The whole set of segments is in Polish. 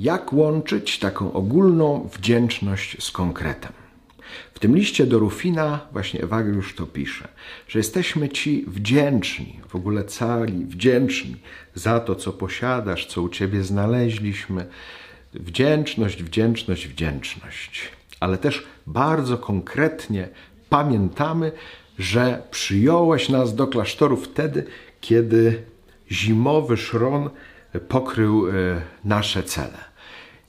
Jak łączyć taką ogólną wdzięczność z konkretem? W tym liście do Rufina właśnie Ewagriusz to pisze, że jesteśmy Ci wdzięczni, w ogóle cali wdzięczni za to, co posiadasz, co u Ciebie znaleźliśmy. Wdzięczność, wdzięczność, wdzięczność. Ale też bardzo konkretnie pamiętamy, że przyjąłeś nas do klasztoru wtedy, kiedy zimowy szron pokrył e, nasze cele.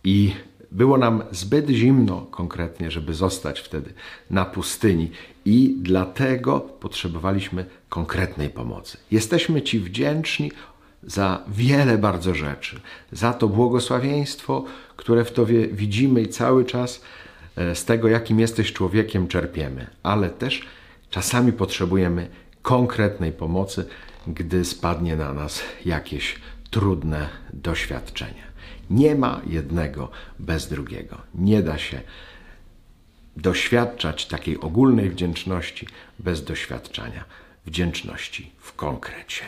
I było nam zbyt zimno konkretnie, żeby zostać wtedy na pustyni. I dlatego potrzebowaliśmy konkretnej pomocy. Jesteśmy Ci wdzięczni za wiele bardzo rzeczy, za to błogosławieństwo, które w Tobie widzimy i cały czas e, z tego, jakim jesteś człowiekiem, czerpiemy, ale też czasami potrzebujemy konkretnej pomocy, gdy spadnie na nas jakieś trudne doświadczenie. Nie ma jednego bez drugiego. Nie da się doświadczać takiej ogólnej wdzięczności bez doświadczania wdzięczności w konkrecie.